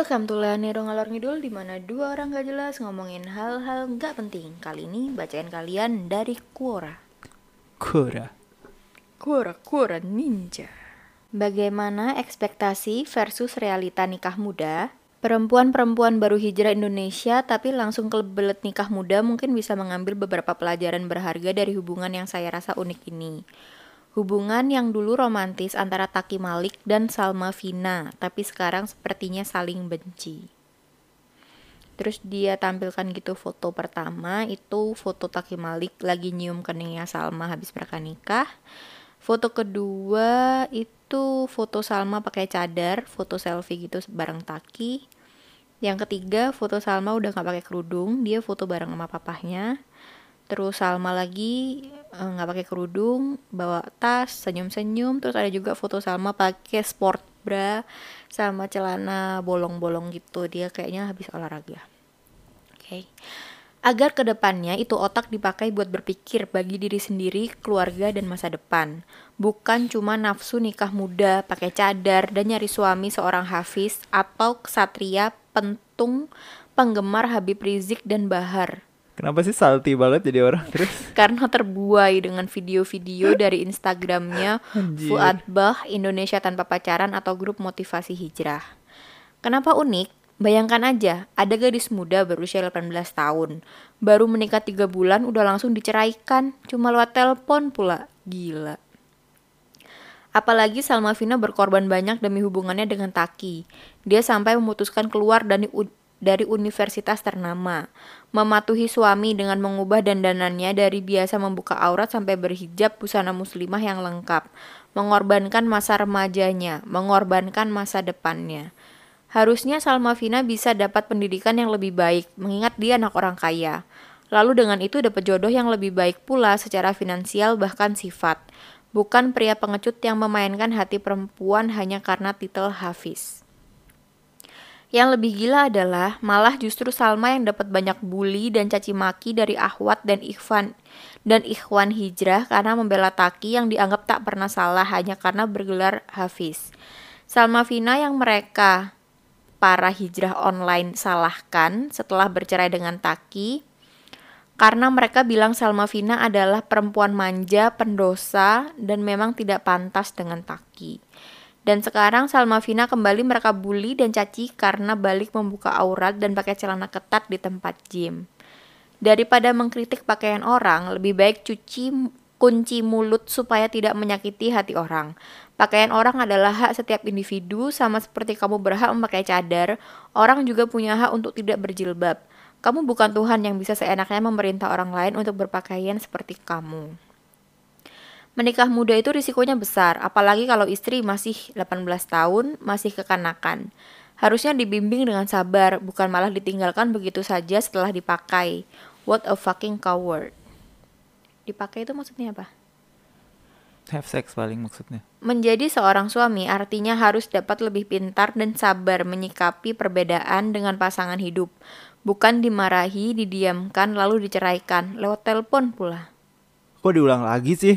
Welcome to Leonero Ngalor Ngidul di mana dua orang gak jelas ngomongin hal-hal gak penting. Kali ini bacain kalian dari Quora. Kura. Quora, Quora Ninja. Bagaimana ekspektasi versus realita nikah muda? Perempuan-perempuan baru hijrah Indonesia tapi langsung kebelet nikah muda mungkin bisa mengambil beberapa pelajaran berharga dari hubungan yang saya rasa unik ini. Hubungan yang dulu romantis antara Taki Malik dan Salma Vina, tapi sekarang sepertinya saling benci. Terus dia tampilkan gitu foto pertama itu foto Taki Malik lagi nyium keningnya Salma habis mereka nikah. Foto kedua itu foto Salma pakai cadar, foto selfie gitu bareng Taki. Yang ketiga foto Salma udah nggak pakai kerudung, dia foto bareng sama papahnya. Terus Salma lagi nggak pakai kerudung, bawa tas, senyum-senyum. Terus ada juga foto Salma pakai sport bra sama celana bolong-bolong gitu. Dia kayaknya habis olahraga. Oke. Agar ke depannya itu otak dipakai buat berpikir bagi diri sendiri, keluarga, dan masa depan. Bukan cuma nafsu nikah muda, pakai cadar, dan nyari suami seorang hafiz, atau kesatria, pentung, penggemar Habib Rizik dan Bahar. Kenapa sih salty banget jadi orang terus? Karena terbuai dengan video-video dari Instagramnya. Fuad Bah Indonesia Tanpa Pacaran atau grup motivasi hijrah. Kenapa unik? Bayangkan aja, ada gadis muda berusia 18 tahun, baru menikah 3 bulan udah langsung diceraikan, cuma lewat telepon pula. Gila. Apalagi Salma Vina berkorban banyak demi hubungannya dengan Taki. Dia sampai memutuskan keluar dari dari universitas ternama, mematuhi suami dengan mengubah dandanannya dari biasa membuka aurat sampai berhijab busana muslimah yang lengkap, mengorbankan masa remajanya, mengorbankan masa depannya. Harusnya Salma Vina bisa dapat pendidikan yang lebih baik, mengingat dia anak orang kaya. Lalu dengan itu dapat jodoh yang lebih baik pula secara finansial bahkan sifat. Bukan pria pengecut yang memainkan hati perempuan hanya karena titel Hafiz. Yang lebih gila adalah malah justru Salma yang dapat banyak bully dan caci maki dari Ahwat dan Ikhwan dan Ikhwan Hijrah karena membela Taki yang dianggap tak pernah salah hanya karena bergelar Hafiz. Salma Vina yang mereka para hijrah online salahkan setelah bercerai dengan Taki karena mereka bilang Salma Vina adalah perempuan manja, pendosa, dan memang tidak pantas dengan Taki. Dan sekarang Salma Vina kembali mereka bully dan caci karena balik membuka aurat dan pakai celana ketat di tempat gym. Daripada mengkritik pakaian orang, lebih baik cuci kunci mulut supaya tidak menyakiti hati orang. Pakaian orang adalah hak setiap individu, sama seperti kamu berhak memakai cadar, orang juga punya hak untuk tidak berjilbab. Kamu bukan Tuhan yang bisa seenaknya memerintah orang lain untuk berpakaian seperti kamu. Menikah muda itu risikonya besar, apalagi kalau istri masih 18 tahun, masih kekanakan. Harusnya dibimbing dengan sabar, bukan malah ditinggalkan begitu saja setelah dipakai. What a fucking coward. Dipakai itu maksudnya apa? Have sex paling maksudnya. Menjadi seorang suami artinya harus dapat lebih pintar dan sabar menyikapi perbedaan dengan pasangan hidup. Bukan dimarahi, didiamkan, lalu diceraikan. Lewat telepon pula. Kok diulang lagi sih?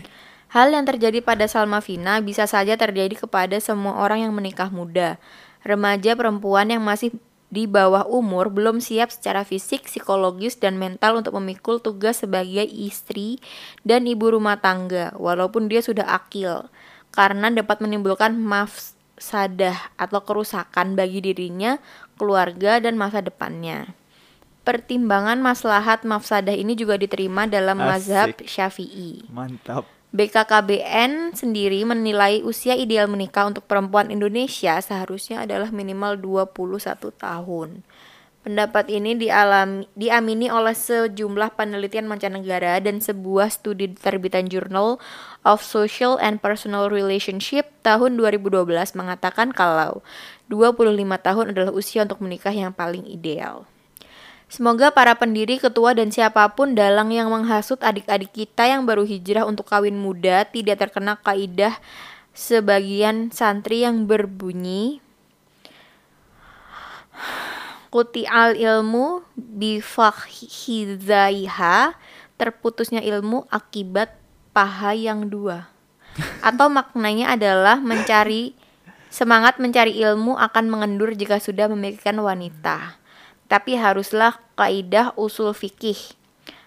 Hal yang terjadi pada Salma Vina bisa saja terjadi kepada semua orang yang menikah muda. Remaja perempuan yang masih di bawah umur belum siap secara fisik, psikologis, dan mental untuk memikul tugas sebagai istri dan ibu rumah tangga, walaupun dia sudah akil, karena dapat menimbulkan mafsadah atau kerusakan bagi dirinya, keluarga, dan masa depannya. Pertimbangan maslahat mafsadah ini juga diterima dalam mazhab Asik. Syafi'i. Mantap. BKKBN sendiri menilai usia ideal menikah untuk perempuan Indonesia seharusnya adalah minimal 21 tahun. Pendapat ini dialami, diamini oleh sejumlah penelitian mancanegara dan sebuah studi terbitan Journal of Social and Personal Relationship tahun 2012 mengatakan kalau 25 tahun adalah usia untuk menikah yang paling ideal. Semoga para pendiri, ketua, dan siapa pun dalang yang menghasut adik-adik kita yang baru hijrah untuk kawin muda tidak terkena kaidah sebagian santri yang berbunyi Kuti al ilmu bifakhizaiha terputusnya ilmu akibat paha yang dua. Atau maknanya adalah mencari Semangat mencari ilmu akan mengendur jika sudah memikirkan wanita. Tapi haruslah kaidah usul fikih.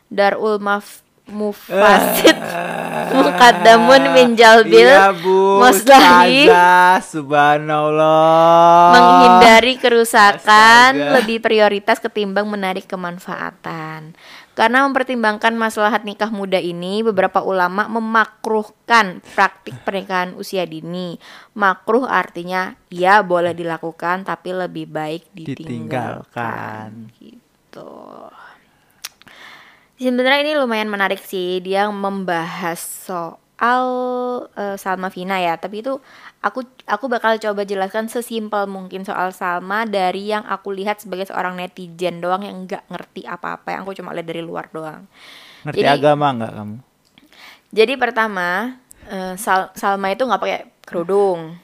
Darul maf mufasid mukaddamun min jalbil Iya maslahi Subhanallah menghindari kerusakan Astaga. lebih prioritas ketimbang menarik kemanfaatan. Karena mempertimbangkan maslahat nikah muda ini, beberapa ulama memakruhkan praktik pernikahan usia dini. Makruh artinya ya boleh dilakukan tapi lebih baik ditinggalkan. Ditinggalkan. Gitu. Sebenarnya ini lumayan menarik sih dia membahas soal eh, Salma Vina ya, tapi itu aku aku bakal coba jelaskan sesimpel mungkin soal Salma dari yang aku lihat sebagai seorang netizen doang yang nggak ngerti apa-apa, yang aku cuma lihat dari luar doang. Ngerti Jadi- agama nggak kamu? Jadi pertama eh, Sal- Salma itu nggak pakai kerudung.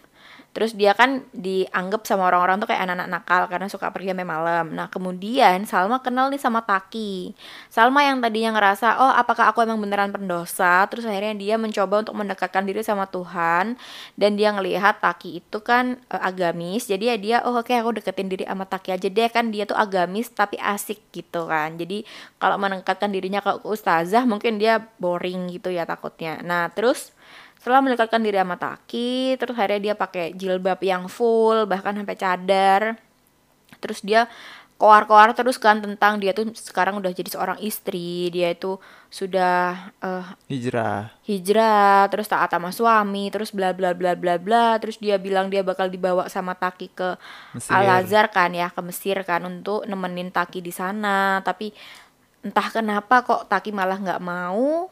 Terus dia kan dianggap sama orang-orang tuh kayak anak-anak nakal karena suka pergi sampai malam. Nah kemudian Salma kenal nih sama Taki. Salma yang tadinya ngerasa oh apakah aku emang beneran pendosa. Terus akhirnya dia mencoba untuk mendekatkan diri sama Tuhan. Dan dia ngelihat Taki itu kan eh, agamis. Jadi ya dia oh oke aku deketin diri sama Taki aja deh kan dia tuh agamis tapi asik gitu kan. Jadi kalau mendekatkan dirinya ke ustazah mungkin dia boring gitu ya takutnya. Nah terus setelah mendekatkan diri sama Taki terus akhirnya dia pakai jilbab yang full bahkan sampai cadar. Terus dia koar-koar terus kan tentang dia tuh sekarang udah jadi seorang istri. Dia itu sudah eh, Hijrah. hijrah terus taat sama suami terus bla bla bla bla bla. Terus dia bilang dia bakal dibawa sama Taki ke Mesir. Al Azhar kan ya ke Mesir kan untuk nemenin Taki di sana. Tapi entah kenapa kok Taki malah nggak mau.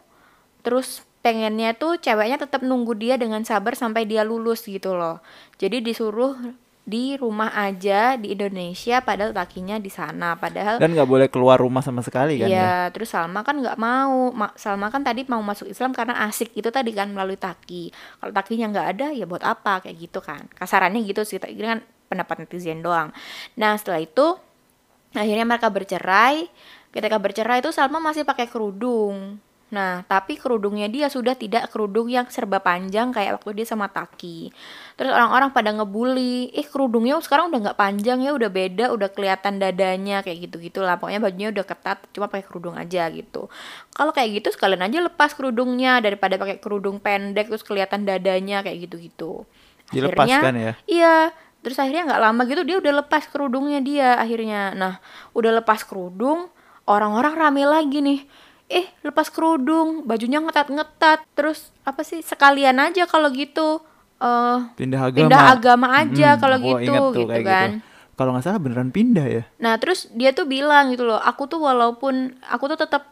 Terus pengennya tuh ceweknya tetap nunggu dia dengan sabar sampai dia lulus gitu loh jadi disuruh di rumah aja di Indonesia padahal takinya di sana padahal Dan nggak boleh keluar rumah sama sekali kan ya? Iya, terus Salma kan nggak mau. Ma- Salma kan tadi mau masuk Islam karena asik itu tadi kan melalui taki. Kalau takinya nggak ada ya buat apa kayak gitu kan. Kasarannya gitu sih. Ini kan pendapat netizen doang. Nah setelah itu akhirnya mereka bercerai. Ketika bercerai itu Salma masih pakai kerudung. Nah, tapi kerudungnya dia sudah tidak kerudung yang serba panjang kayak waktu dia sama Taki. Terus orang-orang pada ngebully, eh kerudungnya sekarang udah nggak panjang ya, udah beda, udah kelihatan dadanya kayak gitu-gitu lah. Pokoknya bajunya udah ketat, cuma pakai kerudung aja gitu. Kalau kayak gitu sekalian aja lepas kerudungnya daripada pakai kerudung pendek terus kelihatan dadanya kayak gitu-gitu. Dilepas Akhirnya- kan ya? Iya, terus akhirnya nggak lama gitu dia udah lepas kerudungnya dia akhirnya. Nah, udah lepas kerudung, orang-orang rame lagi nih. Eh, lepas kerudung, bajunya ngetat-ngetat. Terus apa sih sekalian aja kalau gitu eh Pindah agama pindah agama aja Mm, kalau aku gitu tuh gitu kayak kan. Kalau nggak salah beneran pindah ya Nah, terus dia tuh bilang gitu loh, aku tuh walaupun aku tuh tetap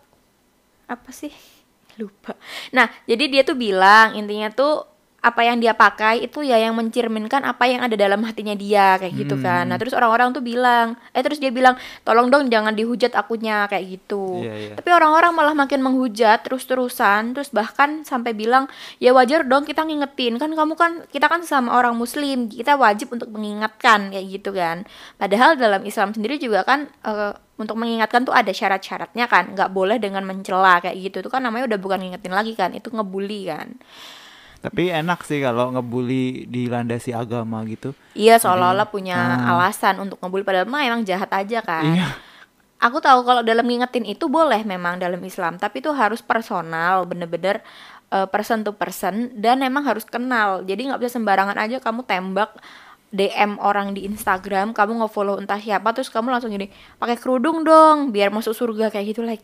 apa sih? Lupa. Nah, jadi dia tuh bilang intinya tuh apa yang dia pakai itu ya yang mencerminkan apa yang ada dalam hatinya dia kayak gitu kan. Nah, terus orang-orang tuh bilang, eh terus dia bilang, "Tolong dong jangan dihujat akunya" kayak gitu. Iya, iya. Tapi orang-orang malah makin menghujat terus-terusan, terus bahkan sampai bilang, "Ya wajar dong kita ngingetin, kan kamu kan kita kan sama orang muslim, kita wajib untuk mengingatkan" kayak gitu kan. Padahal dalam Islam sendiri juga kan eh, untuk mengingatkan tuh ada syarat-syaratnya kan, nggak boleh dengan mencela kayak gitu. Itu kan namanya udah bukan ngingetin lagi kan, itu ngebully kan. Tapi enak sih kalau ngebully di landasi agama gitu Iya seolah-olah punya Ah. alasan untuk ngebully padahal mah emang jahat aja kan. Iya Aku tahu kalau dalam ngingetin itu boleh memang dalam Islam, tapi itu harus personal, bener-bener eh, person to person dan memang harus kenal. Jadi nggak bisa sembarangan aja kamu tembak DM orang di Instagram, kamu nge-follow entah siapa terus kamu langsung gini, pakai kerudung dong biar masuk surga kayak gitu like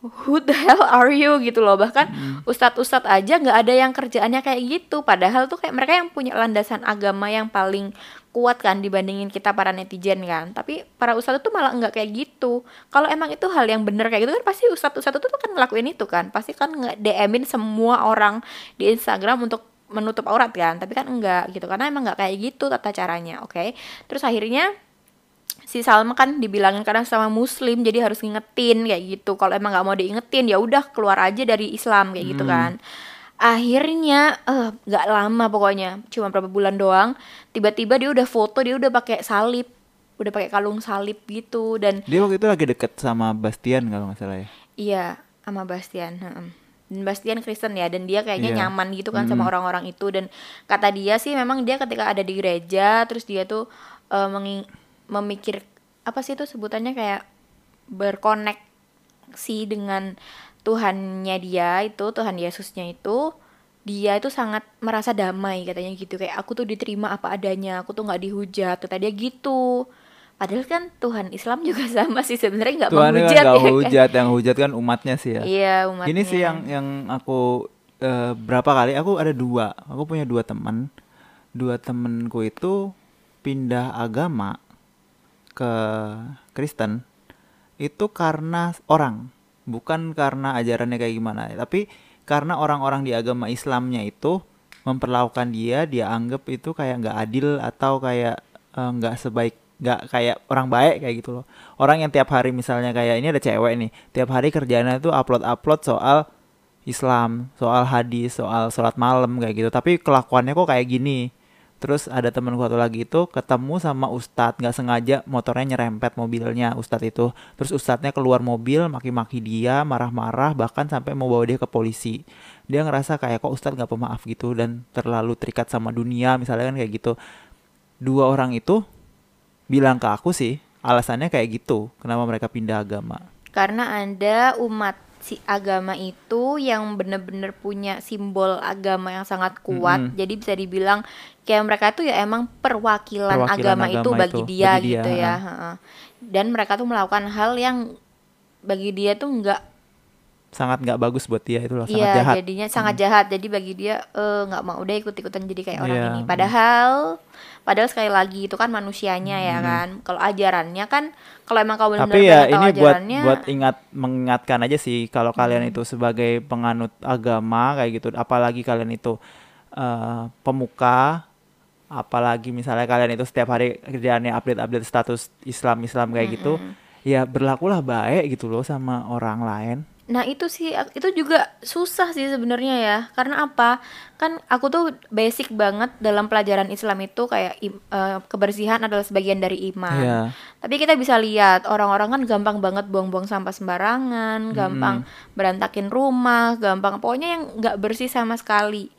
who the hell are you gitu loh. Bahkan ustadz-ustadz aja nggak ada yang kerjaannya kayak gitu. Padahal tuh kayak mereka yang punya landasan agama yang paling kuat kan dibandingin kita para netizen kan. Tapi para ustadz itu malah nggak kayak gitu. Kalau emang itu hal yang bener kayak gitu kan pasti ustadz-ustadz tuh kan ngelakuin itu kan. Pasti kan nge DM-in semua orang di Instagram untuk menutup aurat kan. Tapi kan enggak gitu. Karena emang nggak kayak gitu tata caranya oke? Terus akhirnya si Salma kan dibilangin karena sama muslim jadi harus ngingetin kayak gitu. Kalau emang nggak mau diingetin ya udah keluar aja dari Islam kayak gitu kan. Akhirnya eh nggak lama pokoknya cuma berapa bulan doang tiba-tiba dia udah foto dia udah pakai salib. Udah pakai kalung salib gitu dan Dia waktu itu lagi deket sama Bastian kalau nggak salah ya? Iya sama Bastian dan Bastian Kristen ya dan dia kayaknya Iya. nyaman gitu kan sama orang-orang itu. Dan kata dia sih memang dia ketika ada di gereja terus dia tuh eh, mengi- memikir apa sih itu sebutannya kayak berkoneksi dengan Tuhannya dia itu Tuhan Yesusnya itu dia itu sangat merasa damai katanya gitu kayak aku tuh diterima apa adanya aku tuh nggak dihujat kata dia gitu padahal kan Tuhan Islam juga sama sih sebenarnya nggak Tuhan kan menghujat nggak ya kan? hujat, yang hujat kan umatnya sih ya. iya umatnya Ini sih yang yang aku eh, berapa kali aku ada dua, aku punya dua teman, dua temenku itu pindah agama ke Kristen itu karena orang, bukan karena ajarannya kayak gimana, tapi karena orang-orang di agama Islamnya itu memperlakukan dia, dia anggap itu kayak nggak adil atau kayak eh, nggak sebaik nggak kayak orang baik kayak gitu loh. Orang yang tiap hari misalnya kayak ini ada cewek nih tiap hari kerjaannya tuh upload upload soal Islam soal hadis soal sholat malam kayak gitu. Tapi kelakuannya kok kayak gini terus ada temen gua satu lagi itu ketemu sama ustadz nggak sengaja motornya nyerempet mobilnya ustadz itu. Terus ustadznya keluar mobil maki-maki dia marah-marah bahkan sampai mau bawa dia ke polisi. Dia ngerasa kayak kok ustadz nggak pemaaf gitu? Dan terlalu terikat sama dunia misalnya kan kayak gitu. Dua orang itu bilang ke aku sih alasannya kayak gitu kenapa mereka pindah agama. Karena ada umat si agama itu yang bener-bener punya simbol agama yang sangat kuat Mm-mm. jadi bisa dibilang kayak mereka tuh ya emang perwakilan, Perwakilan agama, itu agama bagi itu, dia bagi dia, gitu ya ha. heeh. dan mereka tuh melakukan hal yang bagi dia tuh nggak sangat nggak bagus buat dia itu loh sangat Iya, jahat jadinya sangat jahat. Jadi bagi dia eh, nggak mau deh ikut-ikutan jadi kayak orang Iya, ini. mm. Padahal, padahal sekali lagi itu kan manusianya ya kan. Kalau ajarannya kan, kalau emang kau benar-benar tapi ya ini buat ajarannya, buat ingat mengingatkan aja sih kalau kalian itu sebagai penganut agama kayak gitu. Apalagi kalian itu eh, pemuka apalagi misalnya kalian itu setiap hari kerjaannya update-update status Islam Islam kayak gitu ya berlakulah baik gitu loh sama orang lain Nah itu sih itu juga susah sih sebenarnya ya karena apa kan aku tuh basic banget dalam pelajaran Islam itu kayak eh, kebersihan adalah sebagian dari iman. Iya. Tapi kita bisa lihat orang-orang kan gampang banget buang-buang sampah sembarangan, gampang berantakin rumah, gampang pokoknya yang nggak bersih sama sekali.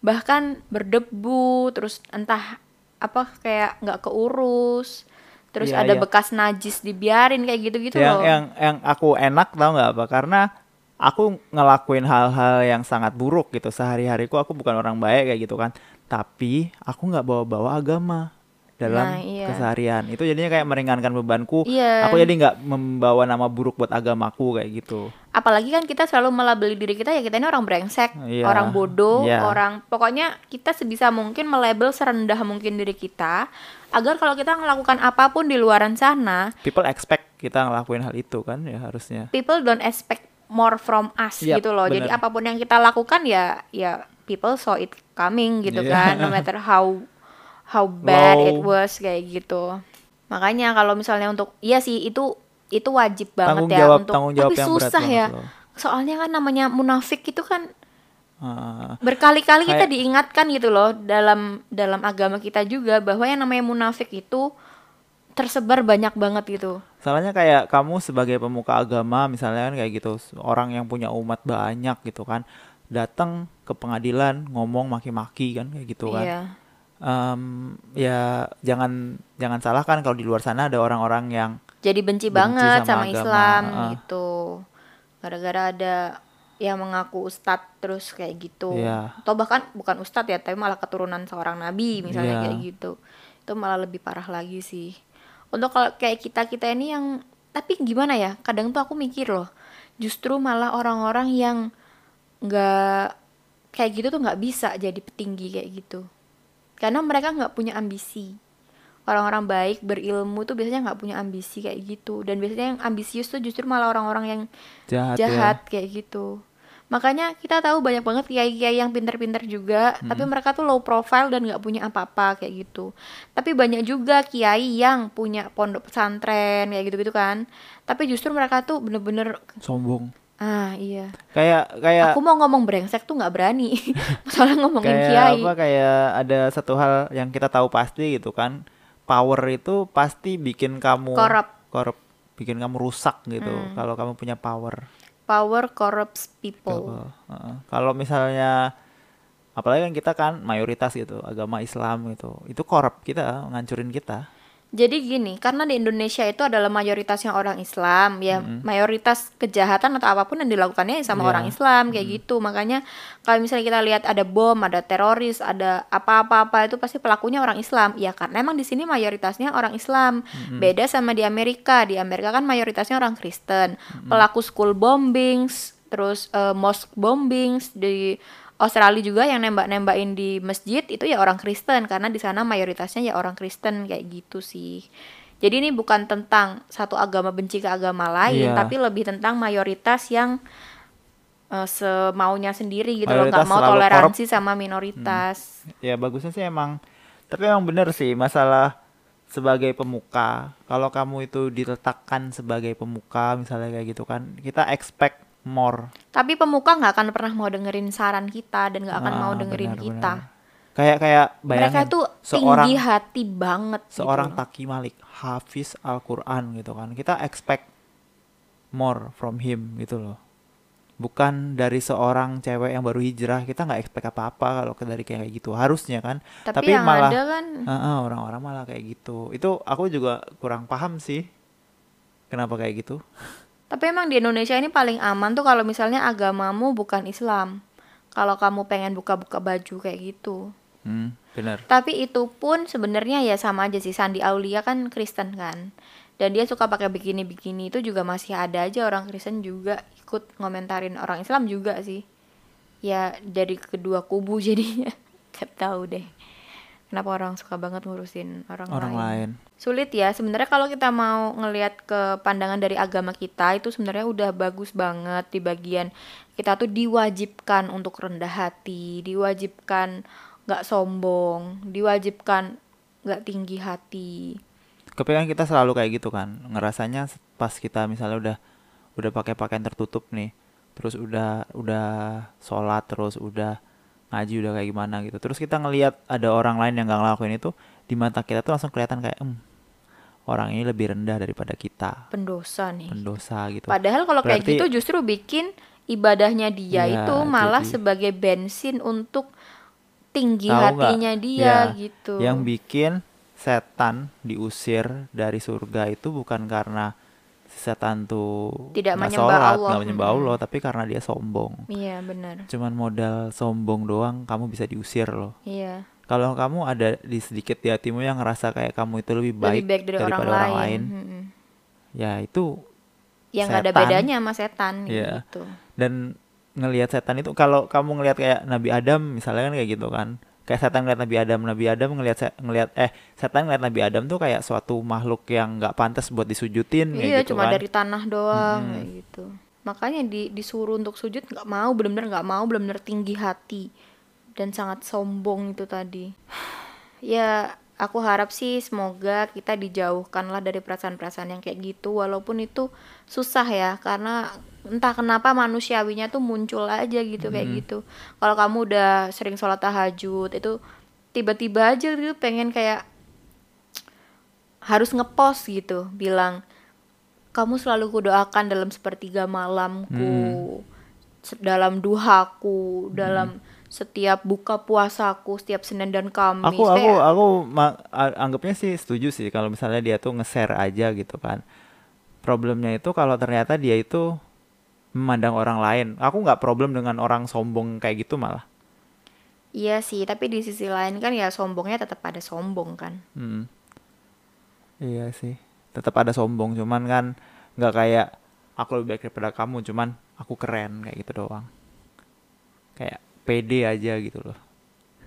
Bahkan berdebu, terus entah apa kayak nggak keurus, terus Iya, ada iya. bekas najis dibiarin kayak gitu-gitu yang loh. yang yang aku enak tau nggak apa karena aku ngelakuin hal-hal yang sangat buruk gitu sehari-hariku aku bukan orang baik kayak gitu kan tapi aku nggak bawa-bawa agama dalam Nah, iya. keseharian itu jadinya kayak meringankan bebanku Iya. aku jadi nggak membawa nama buruk buat agamaku kayak gitu apalagi kan kita selalu melabeli diri kita ya kita ini orang brengsek, Iya, orang bodoh, iya. orang pokoknya kita sebisa mungkin melabel serendah mungkin diri kita agar kalau kita melakukan apa pun di luaran sana, people expect kita ngelakuin hal itu kan ya harusnya people don't expect more from us Yap, gitu loh. Jadi bener. apa pun yang kita lakukan ya ya people saw it coming gitu Iya. kan, no matter how how bad Low. it was kayak gitu. Makanya kalau misalnya untuk iya sih itu itu wajib banget Tanggung ya jawab- untuk tanggung jawab tapi yang berat susah ya. loh. Soalnya kan namanya munafik itu kan Ah, berkali-kali kita diingatkan gitu loh dalam dalam agama kita juga bahwa yang namanya munafik itu tersebar banyak banget gitu. Salahnya kayak kamu sebagai pemuka agama misalnya kan kayak gitu orang yang punya umat banyak gitu kan datang ke pengadilan ngomong maki-maki kan kayak gitu kan Iya. Em, ya jangan jangan salah kan kalau di luar sana ada orang-orang yang Jadi benci, Benci banget sama sama, agama, Islam heeh. gitu. Gara-gara ada yang mengaku ustadz terus kayak gitu. Iya. Atau bahkan bukan ustadz ya, tapi malah keturunan seorang nabi misalnya Iya. kayak gitu. Itu malah lebih parah lagi sih. Untuk kalau kayak kita-kita ini yang tapi gimana ya? Kadang tuh aku mikir loh, justru malah orang-orang yang nggak kayak gitu tuh nggak bisa jadi petinggi kayak gitu. Karena mereka nggak punya ambisi. Orang-orang baik berilmu tuh biasanya nggak punya ambisi kayak gitu. Dan biasanya yang ambisius tuh justru malah orang-orang yang jahat, jahat ya. kayak gitu. Makanya kita tahu banyak banget kiai-kiai yang pinter-pinter juga tapi mereka tuh low profile dan nggak punya apa-apa kayak gitu. Tapi banyak juga kiai yang punya pondok pesantren kayak gitu-gitu kan. Tapi justru mereka tuh bener-bener sombong ah iya. Kayak kayak aku mau ngomong brengsek tuh nggak berani. Soalnya ngomongin kayak kiai. apa kayak ada satu hal yang kita tahu pasti gitu kan. Power itu pasti bikin kamu Korup. korup. Bikin kamu rusak gitu Hmm. kalau kamu punya power. Power corrupts people. Heeh. kalau misalnya apalagi kan kita kan mayoritas gitu agama Islam gitu. Itu korup kita ngancurin kita Jadi gini, karena di Indonesia itu adalah mayoritasnya orang Islam, ya mayoritas kejahatan atau apa pun yang dilakukannya ya sama Iya. orang Islam kayak gitu. Makanya kalau misalnya kita lihat ada bom, ada teroris, ada apa-apa-apa itu pasti pelakunya orang Islam. Ya karena emang di sini mayoritasnya orang Islam. Beda sama di Amerika. Di Amerika kan mayoritasnya orang Kristen. Pelaku school bombings, terus eh, mosque bombings di Australia juga yang nembak-nembakin di masjid itu ya orang Kristen karena di sana mayoritasnya ya orang Kristen kayak gitu sih. Jadi ini bukan tentang satu agama benci ke agama lain, Iya. tapi lebih tentang mayoritas yang eh, semaunya sendiri gitu loh, nggak mau toleransi sama minoritas. ya bagusnya sih emang tapi emang bener sih masalah sebagai pemuka kalau kamu itu diletakkan sebagai pemuka misalnya kayak gitu kan kita expect more. Tapi pemuka nggak akan pernah mau dengerin saran kita dan nggak akan Ah, mau dengerin benar, kita. kayak kayak bayangin Mereka tuh seorang tinggi hati banget. gitu seorang loh. Taki Malik hafiz Al-Quran gitu kan. Kita expect more from him gitu loh. Bukan dari seorang cewek yang baru hijrah kita nggak expect apa-apa kalau dari kayak gitu. Harusnya kan. Tapi, tapi yang malah ada kan Heeh, orang-orang malah kayak gitu. Itu aku juga kurang paham sih kenapa kayak gitu Tapi emang di Indonesia ini paling aman tuh kalau misalnya agamamu bukan Islam. Kalau kamu pengen buka-buka baju kayak gitu. hmm, benar Tapi itu pun sebenarnya ya sama aja sih. Sandi Aulia kan Kristen kan. Dan dia suka pakai bikini-bikini itu juga masih ada aja orang Kristen juga ikut ngomentarin orang Islam juga sih. Ya dari kedua kubu jadinya. Gak tahu deh. Kenapa orang suka banget ngurusin orang, orang lain? sulit ya. Sebenarnya kalau kita mau ngelihat ke pandangan dari agama kita itu sebenarnya udah bagus banget. Di bagian kita tuh diwajibkan untuk rendah hati diwajibkan nggak sombong diwajibkan nggak tinggi hati. Kepengen kita selalu kayak gitu kan. Ngerasanya pas kita misalnya udah udah pakai pakaian tertutup nih terus udah udah sholat terus udah ngaji udah kayak gimana gitu. Terus kita ngelihat ada orang lain yang gak ngelakuin itu di mata kita tuh langsung kelihatan kayak "Hmm, orang ini lebih rendah daripada kita. Pendosa nih. Pendosa gitu. Padahal kalau kayak gitu justru bikin ibadahnya dia Iya, itu malah jadi- sebagai bensin untuk tinggi hatinya dia Ya, gitu. Yang bikin setan diusir dari surga itu bukan karena setan tuh Tidak menyembah sholat, Allah. menyembah. Allah tapi karena dia sombong iya benar cuman modal sombong doang kamu bisa diusir loh iya kalau kamu ada di sedikit di hatimu yang ngerasa kayak kamu itu lebih baik, lebih baik dari orang daripada lain, orang lain Mm-mm. ya itu yang nggak ada setan. bedanya sama setan Iya. gitu dan ngelihat setan itu kalau kamu ngelihat kayak Nabi Adam misalnya kan kayak gitu kan kayak setan ngeliat Nabi Adam. Nabi Adam ngelihat ngelihat eh setan ngeliat Nabi Adam tuh kayak suatu makhluk yang nggak pantas buat disujutin iya gitu cuma kan. dari tanah doang kayak gitu. Makanya di, disuruh untuk sujud nggak mau benar-benar nggak mau benar-benar tinggi hati dan sangat sombong itu tadi. Ya aku harap sih semoga kita dijauhkan lah dari perasaan-perasaan yang kayak gitu walaupun itu susah ya karena entah kenapa manusiawinya tuh muncul aja gitu kayak gitu. Kalau kamu udah sering sholat tahajud itu tiba-tiba aja gitu pengen kayak harus ngepost gitu bilang kamu selalu kudoakan dalam sepertiga malamku se- dalam duhaku dalam setiap buka puasaku setiap Senin dan Kamis aku aku Kayak, aku ma- a- anggapnya sih setuju sih kalau misalnya dia tuh nge-share aja gitu kan problemnya itu kalau ternyata dia itu memandang orang lain aku nggak problem dengan orang sombong kayak gitu malah iya sih tapi di sisi lain kan ya sombongnya tetap ada sombong kan Hmm. Iya sih. Tetap ada sombong, cuman kan nggak kayak aku lebih baik daripada kamu, cuman aku keren kayak gitu doang. Kayak pede aja gitu loh.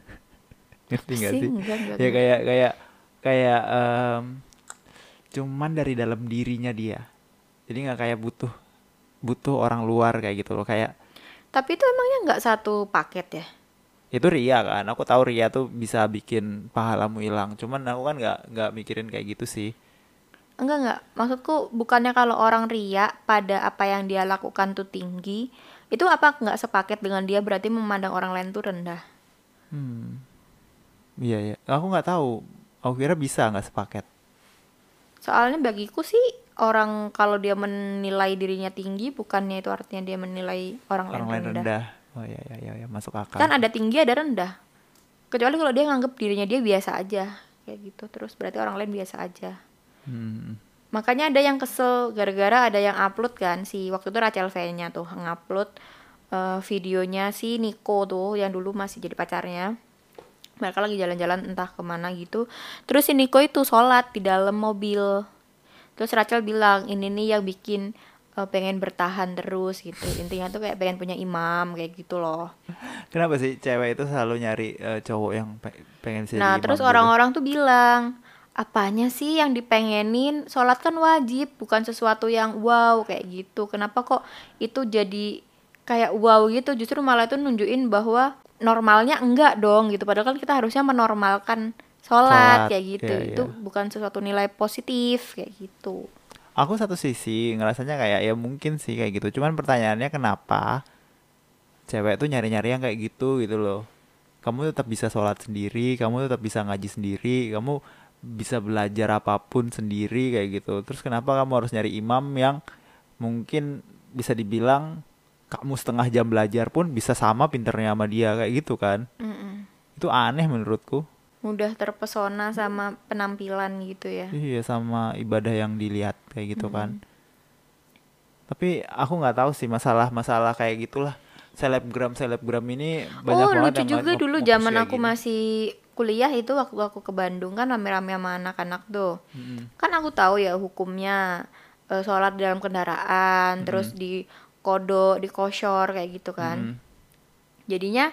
Ngerti nggak Sih, enggak, enggak, Ya kayak kayak kayak em, cuman dari dalam dirinya dia. Jadi nggak kayak butuh butuh orang luar kayak gitu loh. Kayak tapi itu emangnya nggak satu paket ya itu ria kan. Aku tahu ria tuh bisa bikin pahalamu hilang. Cuman aku kan nggak nggak mikirin kayak gitu sih. enggak enggak maksudku bukannya kalau orang ria pada apa yang dia lakukan tuh tinggi itu apa nggak sepaket dengan dia berarti memandang orang lain tuh rendah Hmm. Iya ya. Aku nggak tahu. Aku kira bisa nggak sepaket. Soalnya bagiku sih orang kalau dia menilai dirinya tinggi bukannya itu artinya dia menilai orang, orang lain rendah. rendah oh ya ya ya, ya masuk akal Kan ada tinggi ada rendah. Kecuali kalau dia nganggap dirinya dia biasa aja kayak gitu terus berarti orang lain biasa aja. Hmm. Makanya ada yang kesel gara-gara ada yang upload kan si waktu itu Rachel V-nya tuh ngupload eh, videonya si Nico tuh yang dulu masih jadi pacarnya. Mereka lagi jalan-jalan entah ke mana gitu. Terus si Nico itu sholat di dalam mobil. Terus Rachel bilang ini nih yang bikin eh, pengen bertahan terus gitu. Intinya tuh kayak pengen punya imam kayak gitu loh. kenapa sih cewek itu selalu nyari eh, cowok yang pe- pengen Nah, terus gitu? orang-orang tuh bilang, apanya sih yang dipengenin? Sholat kan wajib, bukan sesuatu yang wow kayak gitu. Kenapa kok itu jadi kayak wow gitu? Justru malah itu nunjukin bahwa normalnya enggak dong gitu. Padahal kan kita harusnya menormalkan sholat Sholat, kayak gitu. iya, Itu iya. bukan sesuatu nilai positif kayak gitu. aku satu sisi ngerasanya kayak ya mungkin sih kayak gitu cuman pertanyaannya kenapa cewek tuh nyari-nyari yang kayak gitu gitu loh kamu tetap bisa sholat sendiri kamu tetap bisa ngaji sendiri kamu bisa belajar apa pun sendiri kayak gitu terus kenapa kamu harus nyari imam yang mungkin bisa dibilang kamu setengah jam belajar pun bisa sama pinternya sama dia kayak gitu kan Mm-mm. itu aneh menurutku Mudah terpesona sama penampilan gitu ya. Iya sama ibadah yang dilihat kayak gitu kan. Tapi aku nggak tahu sih masalah-masalah kayak gitulah. Selebgram selebgram ini banyak oh banget lucu yang juga dulu zaman aku gini. masih kuliah itu waktu aku ke Bandung kan rame-rame sama anak-anak tuh Mm-mm. kan aku tahu ya hukumnya eh, sholat di dalam kendaraan terus di kodo di koshor kayak gitu kan Mm. jadinya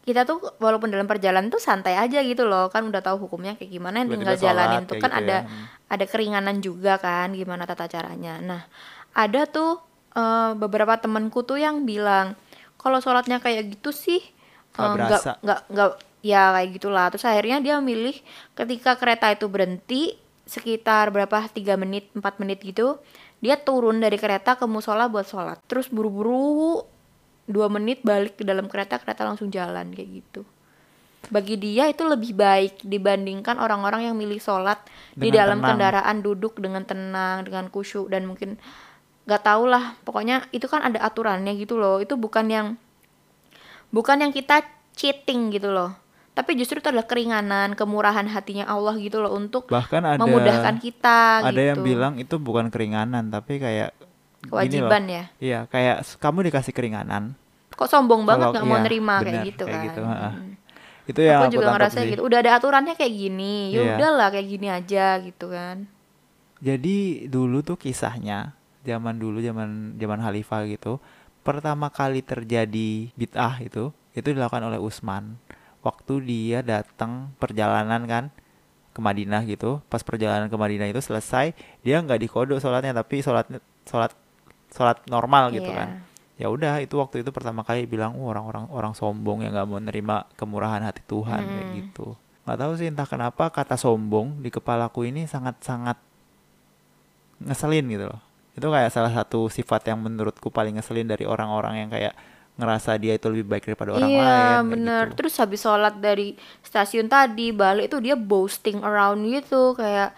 kita tuh walaupun dalam perjalanan tuh santai aja gitu loh kan udah tahu hukumnya kayak gimana yang tinggal jalanin tuh kan gitu ada ya. Hmm. ada keringanan juga kan gimana tata caranya nah ada tuh eh, beberapa temenku tuh yang bilang kalau sholatnya kayak gitu sih Nggak berasa. nggak nggak ya kayak gitulah. Terus akhirnya dia milih ketika kereta itu berhenti sekitar berapa? Tiga menit empat menit gitu dia turun dari kereta ke musola buat sholat. Terus buru-buru dua menit balik ke dalam kereta kereta langsung jalan kayak gitu. Bagi dia itu lebih baik dibandingkan orang-orang yang milih sholat di Dengan dalam tenang. kendaraan duduk dengan tenang dengan khusyuk dan mungkin nggak tau lah. Pokoknya itu kan ada aturannya gitu loh. Itu bukan yang bukan yang kita cheating gitu loh tapi justru itu adalah keringanan kemurahan hatinya Allah gitu loh untuk Bahkan ada memudahkan kita ada gitu yang bilang itu bukan keringanan tapi kayak loh. kewajiban ya Iya, kayak kamu dikasih keringanan. kok sombong banget nggak mau iya, nerima kayak bener, gitu kayak kan gitu, ha-ha. Mm. Itu yang aku aku juga ngerasa sih. gitu udah ada aturannya kayak gini ya Iya. udahlah kayak gini aja gitu kan Jadi dulu tuh kisahnya zaman dulu zaman zaman Khalifah gitu pertama kali terjadi bid'ah itu itu dilakukan oleh Utsman waktu dia datang perjalanan kan ke Madinah gitu pas perjalanan ke Madinah itu selesai dia nggak dikodok sholatnya tapi sholatnya sholat sholat normal gitu Iya. kan ya udah itu waktu itu pertama kali bilang "Oh, orang-orang orang sombong yang nggak mau nerima kemurahan hati Tuhan kayak Mm. gitu nggak tahu sih entah kenapa kata sombong di kepalaku ini sangat-sangat ngeselin gitu loh itu kayak salah satu sifat yang menurutku paling ngeselin dari orang-orang yang kayak ngerasa dia itu lebih baik daripada orang lain iya bener. gitu. terus habis sholat dari stasiun tadi balik tuh dia boasting around gitu kayak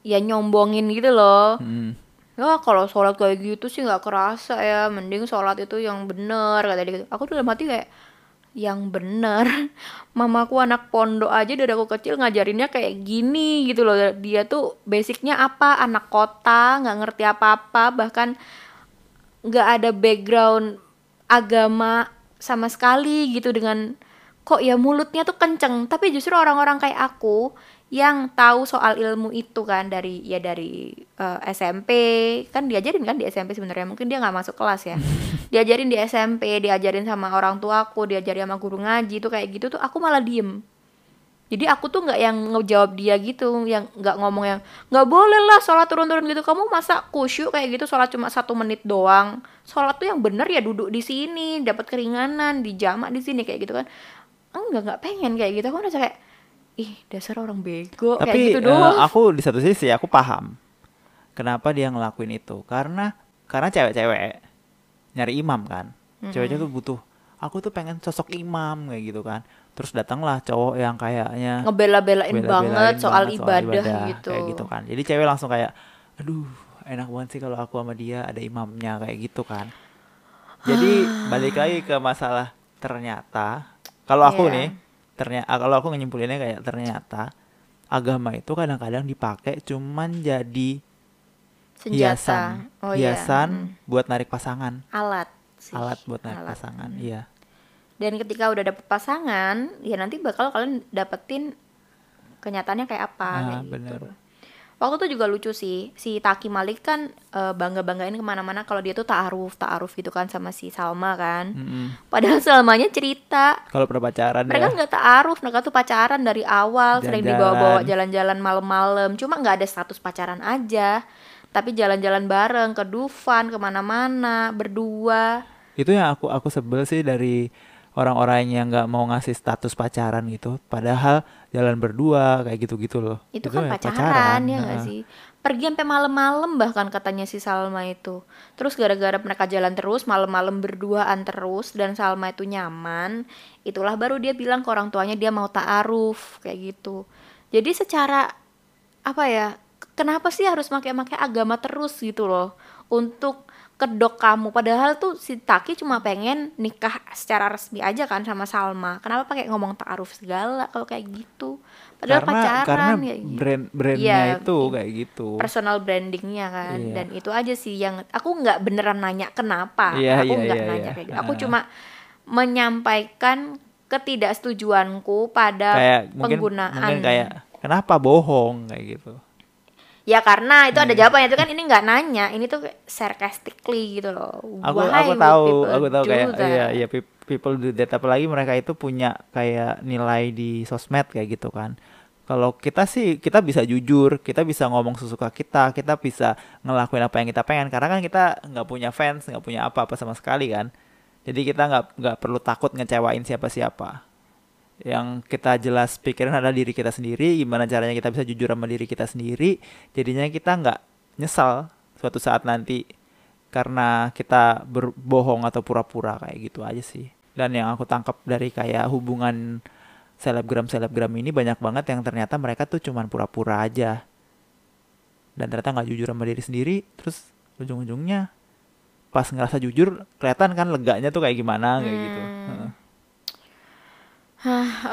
ya nyombongin gitu loh. Mm. ya kalau sholat kayak gitu sih nggak kerasa ya mending sholat itu yang bener kata dia gitu. Aku tuh dalam hati kayak yang bener? Mamaku anak pondok aja dari aku kecil ngajarinnya kayak gini gitu loh. Dia tuh basicnya apa? Anak kota nggak ngerti apa-apa bahkan nggak ada background agama sama sekali gitu dengan kok ya mulutnya tuh kenceng? Tapi justru orang-orang kayak aku yang tahu soal ilmu itu kan dari ya dari eh, SMP kan diajarin kan di SMP sebenarnya mungkin dia nggak masuk kelas ya. Diajarin di SMP diajarin sama orang tuaku diajarin sama guru ngaji tuh kayak gitu tuh aku malah diem jadi aku tuh nggak yang ngejawab dia gitu yang nggak ngomong yang nggak boleh lah sholat turun-turun gitu. Kamu masa kusyuk kayak gitu sholat cuma satu menit doang? Sholat tuh yang bener ya duduk di sini dapat keringanan di jamak di sini kayak gitu kan. Enggak nggak pengen kayak gitu. Aku merasa kayak ih dasar orang bego kayak tapi gitu eh, doang. aku di satu sisi aku paham kenapa dia ngelakuin itu. Karena karena cewek-cewek nyari imam kan. Ceweknya tuh butuh aku tuh pengen sosok imam kayak gitu kan terus datanglah cowok yang kayaknya ngebela-belain bela-belain banget soal, banget ibadah, gitu kayak gitu kan jadi cewek langsung kayak aduh enak banget sih kalau aku sama dia ada imamnya kayak gitu kan jadi balik lagi ke masalah ternyata kalau aku Iya. nih ternyata kalau aku ngimpulinnya kayak ternyata agama itu kadang-kadang dipakai cuman jadi Senjata. hiasan Oh iya. hiasan Mm. buat narik pasangan Alat sih. alat buat narik Alat. pasangan iya Dan ketika udah dapet pasangan, ya nanti bakal kalian dapetin kenyataannya kayak apa Ah, kayak gitu. bener. Waktu itu juga lucu sih, si Taki Malik kan bangga banggain ke mana-mana kalau dia tuh taaruf taaruf gitu kan sama si Salma kan. Mm-mm. Padahal Salmanya cerita kalau berpacaran mereka ya nggak taaruf, mereka tuh pacaran dari awal, sering Jalan-jalan. dibawa-bawa jalan-jalan malam-malam. Cuma nggak ada status pacaran aja, tapi jalan-jalan bareng ke Dufan ke mana-mana berdua. itu yang aku aku sebel sih dari orang-orang yang nggak mau ngasih status pacaran gitu. Padahal jalan berdua kayak gitu-gitu loh. Itu kan ya pacaran, ya nggak heeh. sih? Pergi sampai malam-malam bahkan katanya si Salma itu. Terus gara-gara mereka jalan terus malam-malam berduaan terus dan Salma itu nyaman itulah baru dia bilang ke orang tuanya dia mau taaruf kayak gitu. Jadi secara apa ya kenapa sih harus pakai-pakai agama terus gitu loh? Untuk kedok kamu. Padahal tuh si Taki cuma pengen nikah secara resmi aja kan sama Salma. Kenapa pakai ngomong taaruf segala kalau kayak gitu? Padahal karena pacaran karena kayak gitu. brand brandnya Iya, itu kayak gitu. personal brandingnya kan. Iya. dan itu aja sih yang aku nggak beneran nanya kenapa. Iya, aku iya, nggak iya, nanya iya. kayak gitu. Aku Ah. cuma menyampaikan ketidaksetujuanku pada kayak mungkin penggunaan mungkin kayak kenapa bohong? kayak gitu ya karena itu Iya. ada jawabannya. Itu kan ini nggak nanya. Ini tuh sarcastically gitu loh. Aku Why aku tahu aku tahu kayak that? iya iya pe- people do that. Apalagi mereka itu punya kayak nilai di sosmed kayak gitu kan. Kalau kita sih kita bisa jujur kita bisa ngomong sesuka kita kita bisa ngelakuin apa yang kita pengen. Karena kan kita nggak punya fans nggak punya apa-apa sama sekali kan. Jadi kita nggak nggak perlu takut ngecewain siapa-siapa yang kita jelas pikirin adalah diri kita sendiri gimana caranya kita bisa jujur sama diri kita sendiri jadinya kita nggak nyesal suatu saat nanti karena kita berbohong atau pura-pura kayak gitu aja sih dan yang aku tangkap dari kayak hubungan selebgram selebgram ini banyak banget yang ternyata mereka tuh cuman pura-pura aja dan ternyata nggak jujur sama diri sendiri terus ujung-ujungnya pas ngerasa jujur kelihatan kan leganya tuh kayak gimana kayak gitu Hmm. Heeh.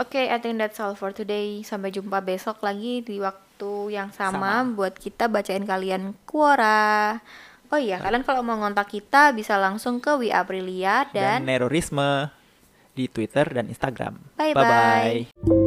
Oke, I think that's all for today. Sampai jumpa besok lagi di waktu yang sama, Sama. buat kita bacain kalian Quora. Oh iya, kalian kalau mau ngontak kita bisa langsung ke We Aprilia dan dan nerorisme di Twitter dan Instagram Bye-bye. bye